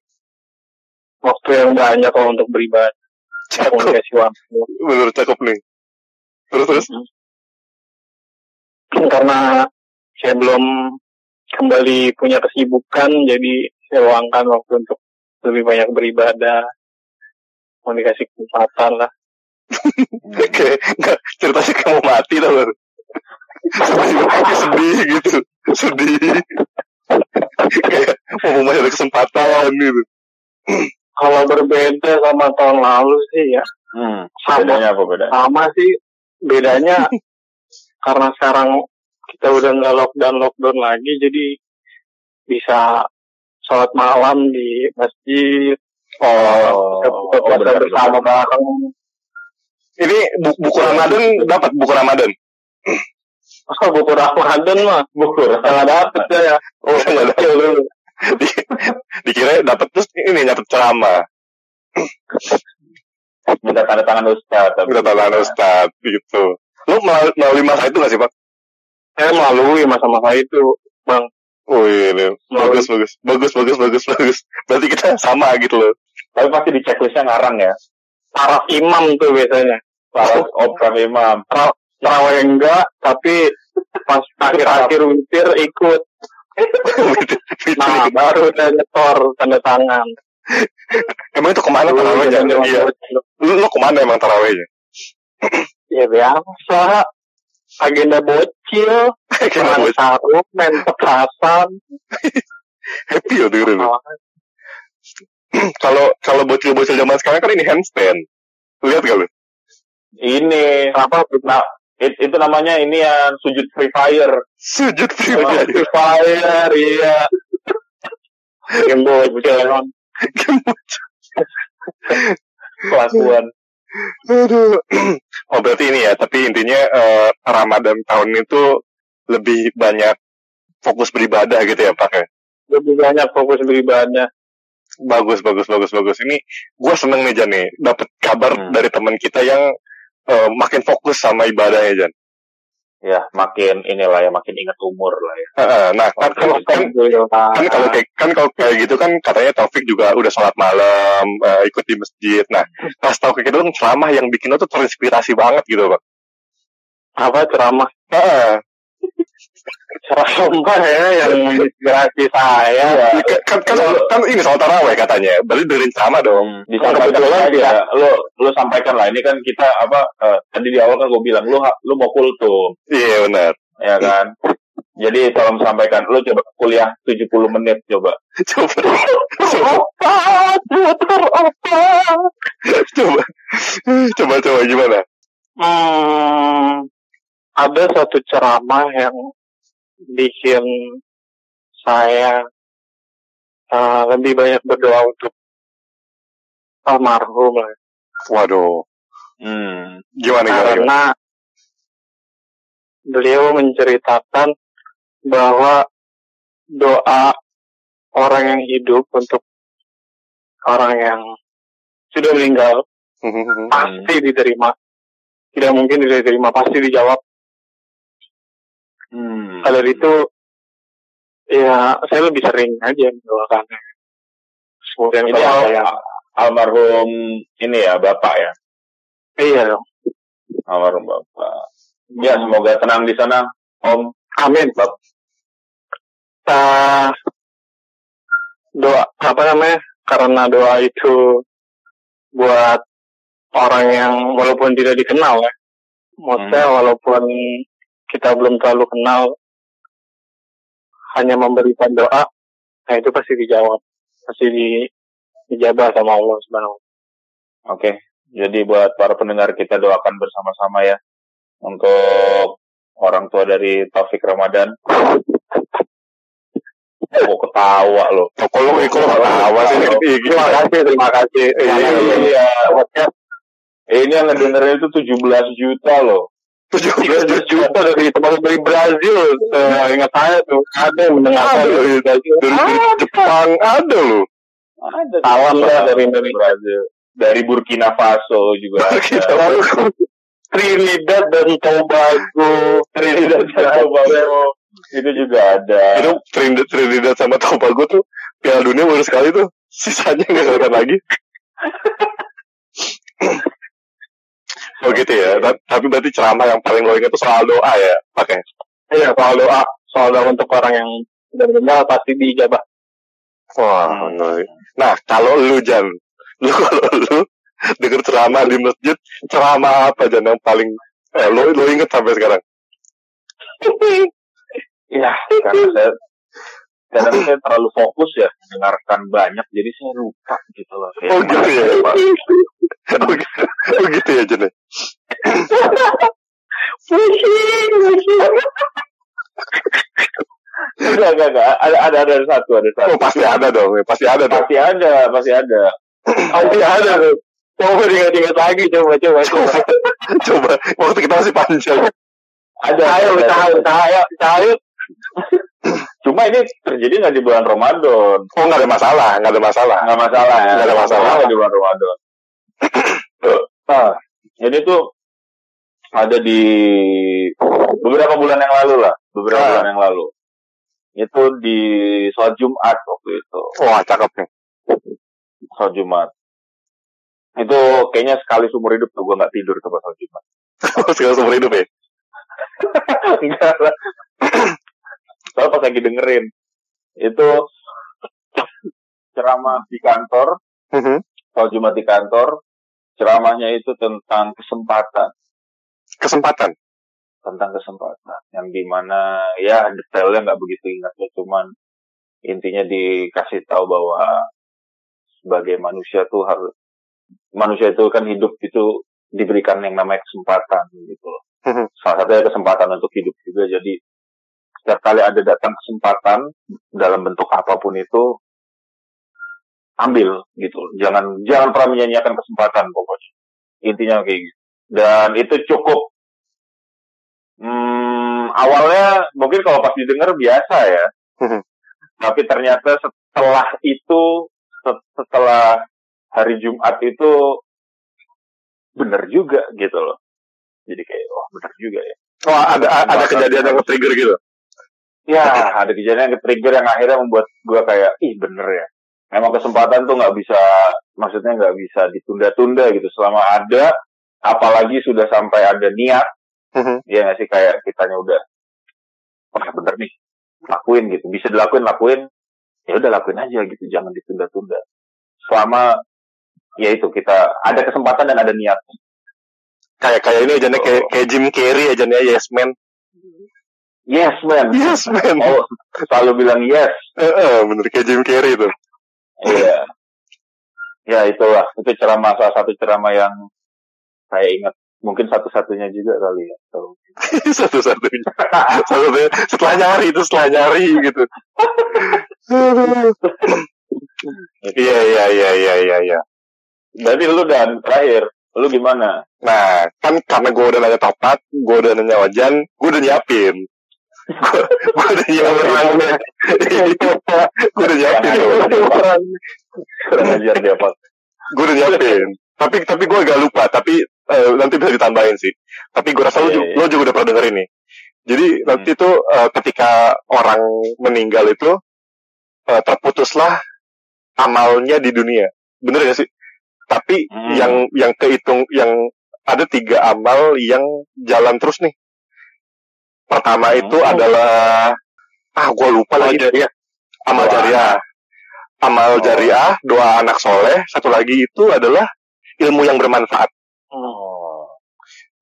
waktu yang banyak kalau untuk beribadah. Komunikasi waktu. Bener, cakep nih. Terus, terus. Karena saya belum kembali punya kesibukan, jadi saya luangkan waktu untuk lebih banyak beribadah, komunikasi kesempatan lah. Nggak, ceritanya kayak mau mati tau? Tiba-tiba sedih gitu. Sedih. Kayak mau masih ada kesempatan gitu. Kalau berbeda sama tahun lalu sih ya Hmm. sama Bedanya apa beda? sama sih bedanya karena sekarang kita udah nggak lockdown lockdown lagi jadi bisa sholat malam di masjid Oh, buka oh, puasa benar, bersama bareng ini bu- buku Ramadan dapat buku Ramadan. masa buku Ramadan mah Buku nggak dapet ya Oh, nggak. Di, dikira dapat terus ini nyatet ceramah. minta tanda tangan ustaz. tapi- Udah tanya Ustaz gitu. Lu melalui, melalui masa itu gak sih, Pak? Saya melalui masa-masa itu bang Oh iya, iya. bagus, bagus, bagus, bagus, bagus, bagus. Berarti kita sama gitu loh. Tapi pasti di checklistnya ngarang ya. taraf imam tuh biasanya Para opera imam. terawih enggak tapi pas akhir-akhir witir ikut nah baru udah nyetor tanda tangan emang itu ke mana tarawehnya? Iya. Lu, lu ke mana emang tarawehnya? ya biasa agenda bocil Kenapa? sarung main petasan Happy ya dengerin. Kalau kalau bocil-bocil zaman sekarang kan ini handstand. Lihat gak lu? Ini apa nah it- itu namanya ini yang sujud free fire. Sujud Oh, pribadi. Free Fire iya game bocil Kelakuan. Aduh. Oh berarti ini ya, tapi intinya eh, Ramadan tahun itu lebih banyak fokus beribadah gitu ya Pak ya? lebih banyak fokus beribadah Bagus, bagus, bagus, bagus. Ini gue seneng nih Jan nih, dapat kabar Hmm. dari teman kita yang eh, makin fokus sama ibadahnya Jan. Ya, makin inilah ya, makin ingat umur lah ya. Heeh, Nah, kan kalau kan, kan kalau kayak kan kalau kayak gitu kan katanya Taufik juga udah sholat malam, eh, ikut di masjid. Nah, pas tahu kayak gitu kan ceramah yang bikin lo tuh terinspirasi banget gitu Pak. apa ceramah Heeh. ceramah ya yang menginspirasi saya Kan, kan, kan, kan ini soal taraweh katanya, berarti dengerin ceramah dong. disampaikan kebetulan aja. Lu lu sampaikan lah. Ini kan kita apa eh, tadi di awal kan gue bilang lu ha- lu mau kultum, Iya benar. ya kan? Jadi tolong sampaikan lu coba kuliah 70 menit coba. Coba, apa coba, coba, coba gimana? hmm, ada satu ceramah yang bikin saya eh, lebih banyak berdoa untuk almarhum lah Waduh, Hmm. gimana gimana? gimana? karena beliau menceritakan bahwa doa orang yang hidup untuk orang yang sudah meninggal pasti diterima tidak mungkin tidak diterima pasti dijawab Hmm. kalau itu ya saya lebih sering aja mendoakannya kemudian ini al saya almarhum ini ya bapak ya, iya dong almarhum bapak. Ya semoga tenang di sana, Om. amin Bap. Eh, doa apa namanya karena doa itu buat orang yang walaupun tidak dikenal ya maksudnya walaupun kita belum terlalu kenal hanya memberikan doa, nah itu pasti dijawab, pasti di, dijabah sama Allah Subhanahu. Oke, jadi buat para pendengar kita doakan bersama-sama ya untuk orang tua dari Taufik Ramadan. Kok ketawa lo? Oh, kalau kalau ketawa sih Iya, Ih, Terima kasih, terima kasih. Iya. Iya, podcast. Eh, ini yang ngedengerin itu 17 juta loh. 13 juta dari teman dari Brazil, eh, ingat saya tuh ada yang mendengarkan Ada, dari dari, dari Jepang ada loh. Ada Salam ya dari Indonesia. Brazil. Dari Burkina Faso juga ada. Lalu Trinidad dan Tobago, Trinidad dan Tobago itu juga ada. Itu Trinidad, Trinidad sama Tobago tuh Piala Dunia baru sekali tuh. Sisanya nggak kelihatan lagi. oh gitu ya. Ta- Tapi berarti ceramah yang paling lo ingat tuh soal doa ya, pakai. Iya, soal doa, soal doa untuk orang yang meninggal pasti dijabah. Wah. Nah, kalau lu Jan, lu kalau lu denger ceramah di masjid, ceramah apa Jan yang paling eh, lo lo inget sampai sekarang? Iya, karena saya kadang saya terlalu fokus ya mendengarkan banyak, jadi saya lupa gitu loh. Kayak Oh gitu ya, Pak. Oh, gitu, oh gitu ya Jan. ya? Pusing, pusing. Enggak, enggak, enggak. Ada, ada, ada satu, ada satu. Oh pasti ada dong, ya. pasti ada dong. Pasti ada, pasti ada. Pasti ada tuh. Coba diingat-ingat lagi, coba, coba, coba. Coba waktu kita masih panjang. Ada. Ayo, ada. ayo, usaha, ayo. Cuma ini terjadi nggak di bulan Ramadan. Oh nggak ada masalah, nggak ada masalah. Nggak masalah ya. Nggak ada masalah. Nggak di bulan Ramadan. nah, jadi itu ada di beberapa bulan yang lalu lah. Beberapa Ah. bulan yang lalu. Itu di sholat Jumat waktu itu. Wah cakep nih. Sholat Jumat. Itu kayaknya sekali seumur hidup tuh gue nggak tidur pas sholat Jumat. Segala seumur hidup ya. Enggak lah. Soalnya pas lagi dengerin. Itu ceramah di kantor, Mhm. sholat Jumat di kantor, ceramahnya itu tentang kesempatan, Kesempatan. tentang kesempatan. Yang di mana ya detailnya nggak begitu ingat ya, cuman intinya dikasih tahu bahwa sebagai manusia tuh harus manusia itu kan hidup itu diberikan yang namanya kesempatan gitu loh. Mhm. Salah satunya kesempatan untuk hidup juga. Jadi setiap kali ada datang kesempatan dalam bentuk apa pun itu ambil gitu. Jangan jangan pernah menyanyiakan kesempatan pokoknya. Intinya kayak gitu. Dan itu cukup hmm, awalnya mungkin kalau pas didengar biasa ya. Mhm. Tapi ternyata setelah itu se- setelah hari Jumat itu bener juga gitu loh. Jadi kayak wah bener juga ya. Wah ada ada kejadian yang nge-trigger gitu. Ya ada kejadian yang ke-trigger yang akhirnya membuat gua kayak ih bener ya. Memang kesempatan tuh nggak bisa maksudnya nggak bisa ditunda-tunda gitu selama ada apalagi sudah sampai ada niat Mhm. ya nggak sih kayak kitanya udah wah bener nih lakuin gitu bisa dilakuin lakuin ya udah lakuin aja gitu jangan ditunda-tunda selama ya itu kita ada kesempatan dan ada niat Kayak kayak ini aja nih kayak kayak Jim Carrey aja nih Yes Man. Yes man Yes Man. oh selalu bilang yes Eh, eh, bener kayak Jim Carrey tuh. iya ya itulah itu ceramah salah satu ceramah yang saya ingat mungkin satu-satunya juga kali ya So, Satu-satunya. Satu-satunya. Setelah nyari itu setelah nyari gitu. Iya iya iya iya iya iya. berarti lu dan terakhir lu gimana Nah, kan karena gue udah nanya tepat, gue udah nanya wajan, gue udah nyiapin. Gue udah nyiapin. gue udah kurang ajar dia pak Gue udah. Tapi tapi gue agak lupa. Tapi eh, nanti bisa ditambahin sih. Tapi gue rasa lo, Iya, juga, iya. lo juga udah pernah denger ini. Jadi nanti Hmm. tuh eh, ketika orang meninggal itu eh, terputuslah amalnya di dunia. Bener gak sih? Tapi Hmm. yang yang kehitung yang ada tiga amal yang jalan terus nih. Pertama Hmm. itu adalah ah gue lupa lagi jariah. amal Doa jariah. Amal Oh. jariah, doa anak soleh. Satu lagi itu adalah ilmu yang bermanfaat. oh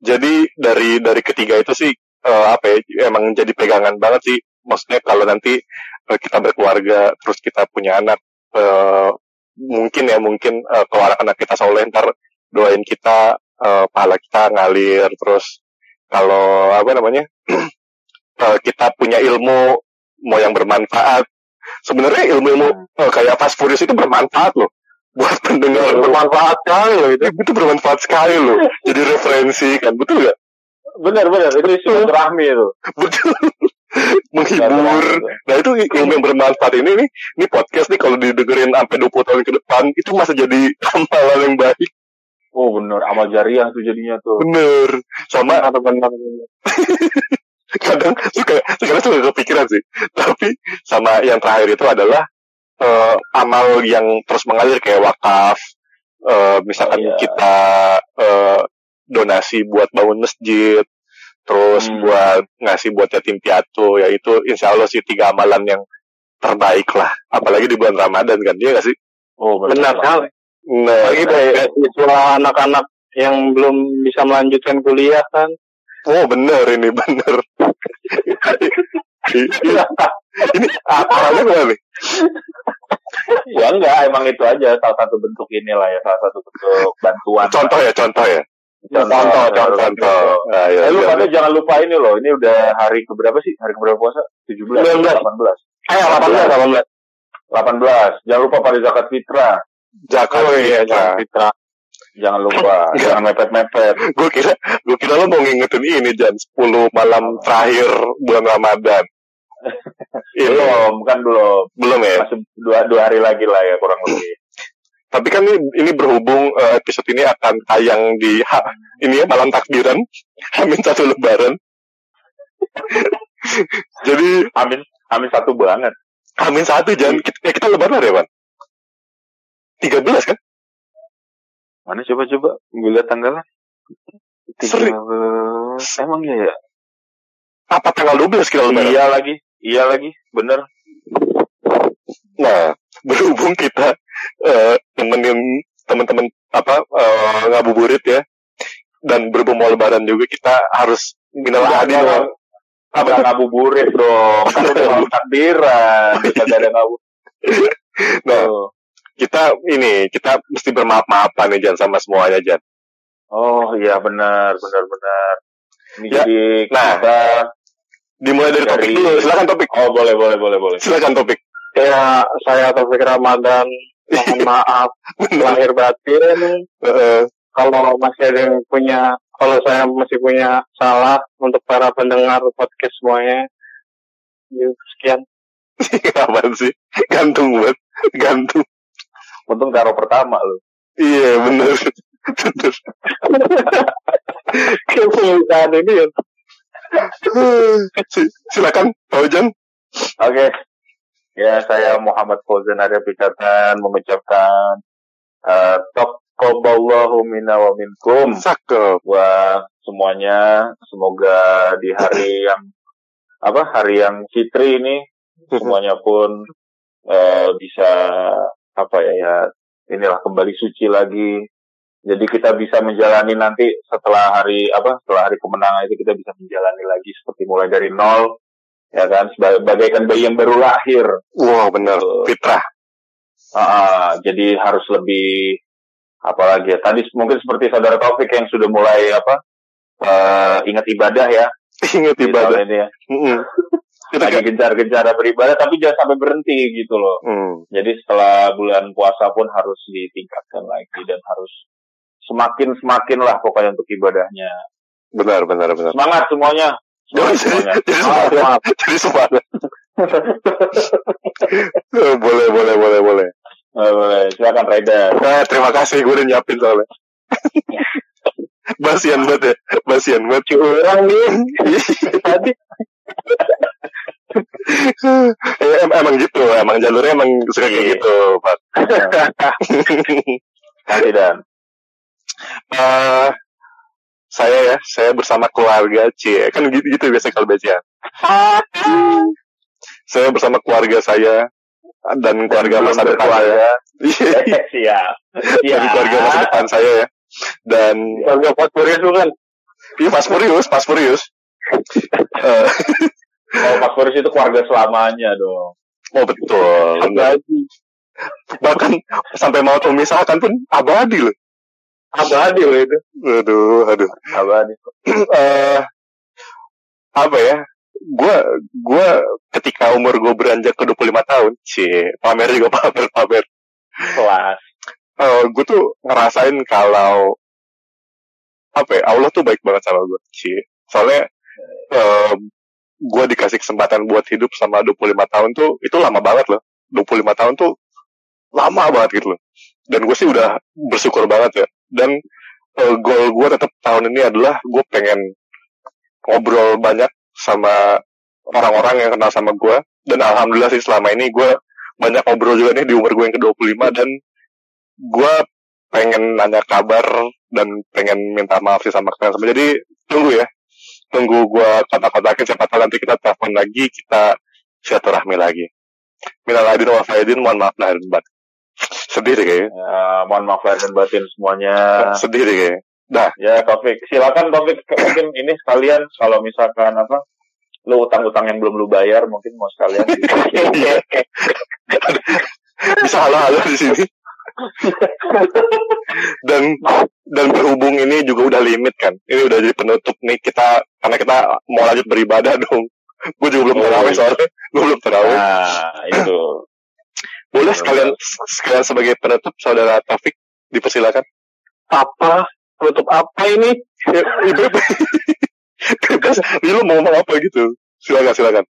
Jadi dari dari ketiga itu sih eh, apa ya emang jadi pegangan banget sih maksudnya kalau nanti uh, kita berkeluarga terus kita punya anak uh, mungkin ya mungkin uh, kalau anak-anak kita soleh ntar doain kita uh, pahala kita ngalir terus kalau apa namanya uh, kita punya ilmu mau yang bermanfaat. Sebenarnya ilmu-ilmu uh, kayak fast furious itu bermanfaat loh. Buat pendengar. Bermanfaat sekali loh itu. Itu bermanfaat sekali loh. Jadi referensi kan betul gak benar benar. Itu silaturahmi itu. Betul. Menghibur. Nah itu ilmu yang bermanfaat ini nih ini podcast nih kalau didengerin sampai 20 tahun ke depan itu masih jadi amalan yang baik. Oh benar. Amal jariah tuh jadinya tuh. Bener sama atau benar kadang suka sekarang suka kepikiran sih. Tapi sama yang terakhir itu adalah uh, amal yang terus mengalir kayak wakaf uh, misalkan Oh, iya. kita uh, donasi buat bangun masjid terus Hmm. buat ngasih buat yatim piatu ya itu insya Allah sih tiga amalan yang terbaik lah. Apalagi di bulan Ramadan kan dia gak sih? Oh benar sekali. Nah lagi kayak siswa anak-anak yang belum bisa melanjutkan kuliah kan oh bener ini bener ini apa gimana nih ya enggak emang itu aja salah satu bentuk inilah ya salah satu bentuk bantuan contoh ya contoh ya contoh contoh contoh, contoh Ah, ya, lu ya, pada ya. jangan lupa ini loh, ini udah hari keberapa sih? Hari keberapa puasa? 17, 19. 18. eh 18 18 18. Jangan lupa pada zakat fitrah. Zakat oh iya fitrah. Jangan lupa, jangan mepet-mepet. gue kira gue kira lo mau ngingetin ini jam 10 malam terakhir bulan Ramadan Belum, kan belum. belum ya Masih dua, dua hari lagi lah ya kurang lebih. tapi kan ini, ini berhubung eh, episode ini akan tayang di ha- ini ya malam takbiran Amin satu lebaran jadi Amin, amin satu banget. Amin satu jangan kita, ya kita lebaran ya Pan 13 kan Mana coba-coba? Gue lihat tanggalnya. Seri- 13. Emang iya ya? apa tanggal 12 kita lebaran Iya lagi. Iya lagi. Bener. Nah, berhubung kita eh, nemenin teman-teman apa eh, ngabuburit ya, dan berhubung mau lebaran juga kita harus minal adil. Apa ngabuburit dong. Kan udah malam takbiran. Bisa ada ngabu. Nah. Kita ini kita mesti bermaaf-maafan nih Jan sama semuanya Jan. Oh iya benar benar benar. Ini Ya, jadi nah. kita Dimulai dari topik Dari- dulu, silakan topik. oh boleh boleh boleh boleh. Silakan topik. ya saya Taufik Ramadan mohon maaf lahir batin kalau masih ada yang punya kalau saya masih punya salah untuk para pendengar podcast semuanya ya, sekian apaan sih? Gantung banget, gantung. Untung taruh pertama loh. Iya bener. Bener. ini ya Si- silakan, Pak Jan. Oke. Ya saya Muhammad Fauzan Arya Pikatan mengucapkan uh, Taqabballahu minna wa minkum Cakep. buat semuanya. Semoga di hari yang apa hari yang fitri ini semuanya pun eh, bisa apa ya ya inilah kembali suci lagi jadi kita bisa menjalani nanti setelah hari apa setelah hari kemenangan itu kita bisa menjalani lagi seperti mulai dari nol ya kan seba- bagaikan bayi yang baru lahir Wow bener. Fitrah. Ah, jadi harus lebih apalagi ya tadi mungkin seperti saudara Taufik yang sudah mulai apa eh, ingat ibadah ya Ingat ibadah. ini ya. Kita lagi gencar-gencar beribadah tapi jangan sampai berhenti gitu loh Hmm. Jadi setelah bulan puasa pun harus ditingkatkan lagi dan harus semakin semakin lah pokoknya untuk ibadahnya. benar benar benar. Semangat semuanya. Semangat jadi, semuanya. jadi Semangat. Jadi semangat. Eh, boleh boleh boleh boleh. Eh, boleh. Silakan Reda. Nah, terima kasih gue udah nyiapin soalnya. Basian banget ya, basian banget. curang nih tadi Eh, em- emang gitu, emang jalurnya emang suka kayak gitu, Pak. Nanti dan. Eh, saya ya, saya bersama keluarga C, kan gitu, gitu biasa kalau baca. Saya bersama keluarga saya dan keluarga masa depan saya. Siap. Dan keluarga masa depan saya ya. Dan warga Fosforius bukan Iya, Fast Furious, Fast Furious. Eh, Kalau pas Boris itu keluarga selamanya dong. Oh betul. Abadi. Bahkan sampai mau memisahkan pun abadi loh. Abadi loh itu. Aduh, aduh. Apa nih? eh apa ya? Gua gua ketika umur gue beranjak ke 25 tahun, cie, pamer juga pamer pamer. Kelas. Eh gue tuh ngerasain kalau apa ya, Allah tuh baik banget sama gue, cie. Soalnya eh gue dikasih kesempatan buat hidup sama 25 tahun tuh itu lama banget loh. 25 tahun tuh lama banget gitu loh. Dan gue sih udah bersyukur banget ya. Dan eh, goal gue tetap tahun ini adalah gue pengen ngobrol banyak sama orang-orang yang kenal sama gue. Dan alhamdulillah sih selama ini gue banyak ngobrol juga nih di umur gue yang ke-25 dan gue pengen nanya kabar dan pengen minta maaf sih sama kalian semua. Jadi tunggu ya. Tunggu gue kotak-kotakin siapa tahu nanti kita telepon lagi, kita silaturahmi lagi. Minal aidin wal faizin, mohon maaf lahir dan batin. Sedih deh kayaknya. Ya, mohon maaf lahir dan batin semuanya. Sedih deh kayaknya. Dah. Ya, Taufik. Silakan Taufik. Mungkin ini sekalian kalau misalkan apa, lu utang-utang yang belum lu bayar, mungkin mau sekalian. Bisa halo-halo di sini. dan dan berhubung ini juga udah limit kan. Ini udah jadi penutup nih kita karena kita mau lanjut beribadah dong. Gue juga belum Oh, terawih iya. soalnya. Gue belum terawih. nah, itu. Boleh sekalian sekalian sebagai penutup saudara Taufik dipersilakan. Apa? Tutup apa ini? Bebas. Ini lu mau ngomong apa gitu? Silakan silakan.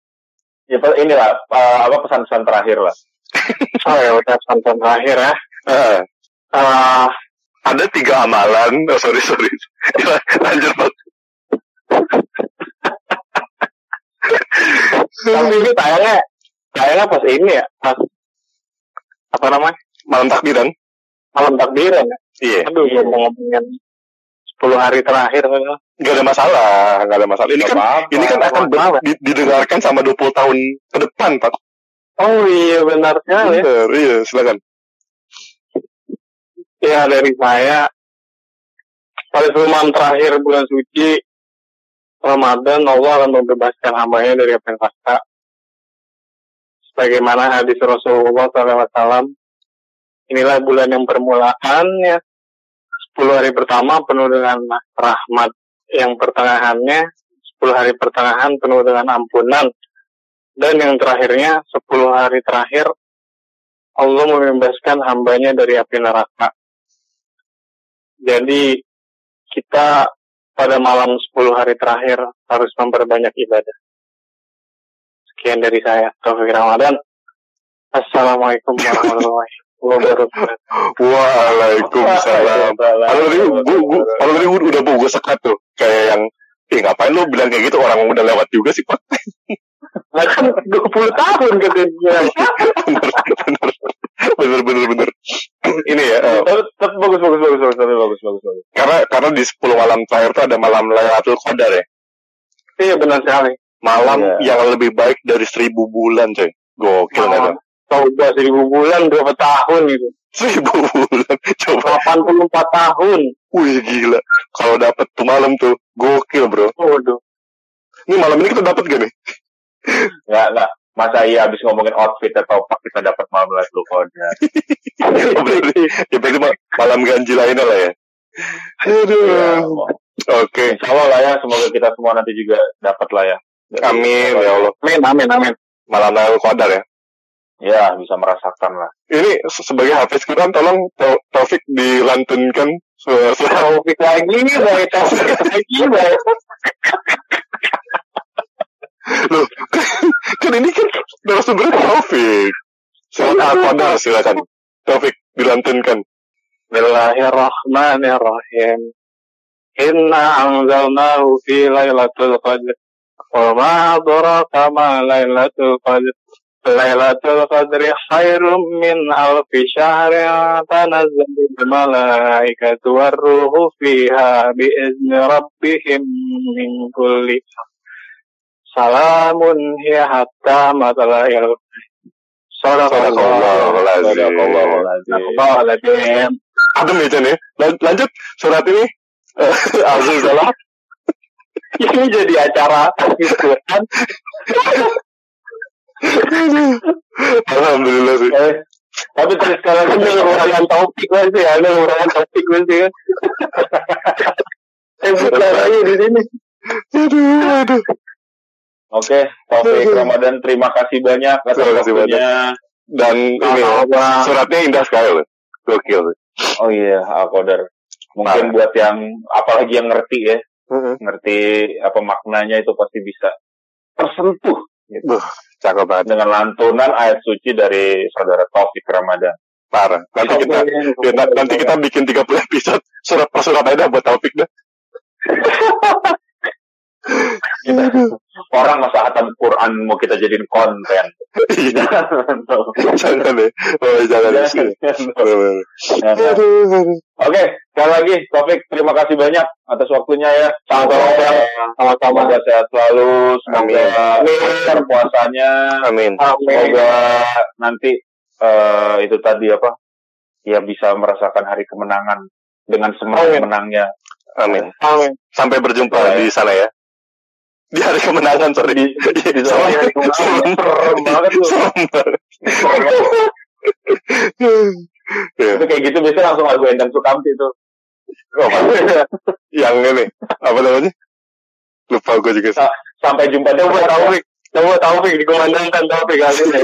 Ya, inilah eh, apa pesan-pesan terakhir lah. Oh ya udah santan terakhir ya. Ah, ada tiga amalan. Oh, sorry sorry. Ya, lanjut Pak. tapi ini tayangnya tayangnya pas ini ya, pas apa namanya? Malam takbiran. Malam takbiran ya. Iya. Aduh, gue mau ngomongin 10 hari terakhir. Gak ada masalah. Gak ada masalah. Ini Nggak kan apa-apa. ini kan akan ber- apa-apa. di- didengarkan sama 20 tahun ke depan, Pak. Oh iya benar sekali. Bener, iya, silakan. Ya dari saya pada 10 malam terakhir bulan suci Ramadan Allah akan membebaskan hambanya dari apa yang. Sebagaimana hadis Rasulullah SAW, inilah bulan yang permulaannya. 10 hari pertama penuh dengan rahmat. Yang pertengahannya, 10 hari pertengahan penuh dengan ampunan. Dan yang terakhirnya, 10 hari terakhir, Allah membebaskan hambanya dari api neraka. Jadi kita pada malam 10 hari terakhir harus memperbanyak ibadah. Sekian dari saya, Taufik Ramadan. Assalamualaikum warahmatullahi wabarakatuh. Waalaikumsalam. Kalau tadi gua, gua, kalau tadi udah gue sekat tuh, kayak yang, eh ngapain lu bilang kayak gitu orang udah lewat juga sih pak. Nah kan 20 tahun katanya. bener bener bener. Ini ya, eh, Tapi, tapi bagus, bagus, bagus, bagus, tapi bagus, bagus, bagus. karena karena di 10 malam terakhir tuh ada malam Lailatul Qadar ya. Iya benar sekali. Malam Iya. yang lebih baik dari seribu bulan coy. Gokil nggak tuh? Tahu udah seribu bulan berapa tahun itu? Seribu bulan. Coba. 84 tahun. Wih gila. Kalau dapet tuh malam tuh, gokil bro. Waduh. Ini malam ini kita dapat gak nih? Nggak, nggak. Masa iya habis ngomongin outfit atau pak kita dapat malam Lailatul Qadar. ya berarti, ya berarti ma- malam ganjil lainnya lah ya. Aduh. Ya, Oke. Allah lah ya, semoga kita semua nanti juga dapat lah ya. Amin ya Allah. Amin, amin, amin. Malam Lailatul Qadar ya. Ya, bisa merasakan lah. Ini se- sebagai Hafiz Quran tolong Tau- Taufik dilantunkan Taufik lagi, lagi, baik. Loh, kan ini kan narasumbernya Taufik. Surat Al-Qadar silakan. Taufik dilantunkan. Bismillahirrahmanirrahim. Inna anzalnahu fi lailatul qadr. Wa ma adraka ma lailatul qadr. Lailatul qadri khairum min alfi syahrin tanazzalul malaikatu warruhu fiha biizni rabbihim min kulli Salamun hiya hatta matla'il Sadaqallahu Sadaqallahul Adem ya Chan ya. Lan- Lanjut surat ini. Azul salah. Ini jadi acara Quran. Alhamdulillah sih. Eh, tapi terus sekarang Ini urusan topik gue sih, ada urusan topik gue sih. Eh, bukan lagi di sini. Aduh, aduh. Oke, Taufik Ramadan terima kasih banyak atas Terima kasih waktunya. Dan ini suratnya indah sekali loh. Gokil. Oh iya, Alkoder. Mungkin buat yang apalagi yang ngerti ya, ngerti apa maknanya itu pasti bisa tersentuh gitu. Duh, cakep banget. dengan lantunan ayat suci dari saudara Taufik Ramadan. Parah. Nanti kita ya, na- nanti kita bikin 30 episode surat per surat aja buat topik dah. Kita, orang masa hatam Quran mau kita jadiin konten. Jangan. jangan deh. Oh, jangan. Oke, sekali lagi Taufik terima kasih banyak atas waktunya ya. Sama-sama, Bang. Sama-sama. Semoga sehat selalu, semoga Amin. puasanya, Amin. Amin. semoga nanti eh, itu tadi apa? Ya bisa merasakan hari kemenangan dengan semangat Amin. menangnya. Amin. Amin. Sampai berjumpa Ya. di sana ya. Di hari kemenangan, sorry. Di, di sana hari kemenangan. Serem banget. Ya. Itu kayak gitu biasanya langsung lagu Endang Sukamti tuh. Oh, yang ini apa namanya? Lupa gue juga sih. Sa- Sampai jumpa di Coba Taufik. Coba Taufik dikumandangkan Taufik kali ini.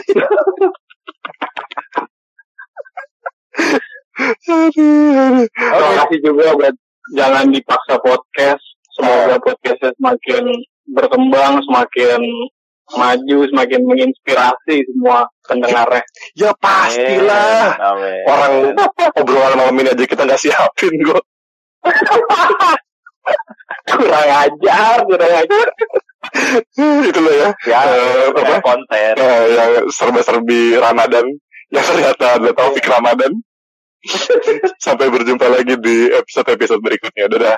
Terima kasih juga buat jangan dipaksa podcast. Semoga podcastnya semakin berkembang, semakin maju, semakin menginspirasi semua pendengarnya. Ya pastilah. Amin. Orang obrolan malam ini aja kita nggak siapin kok. Kurang ajar, kurang ajar. Itu loh ya. ya, Eh, apa? konten. Eh, yang serba-serbi Ramadan. Yang ternyata ada Taufik Ramadan. Sampai berjumpa lagi di episode-episode berikutnya. Dadah.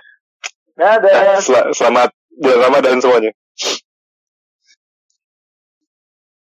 Dadah. Sel- selamat bulan Ramadan semuanya.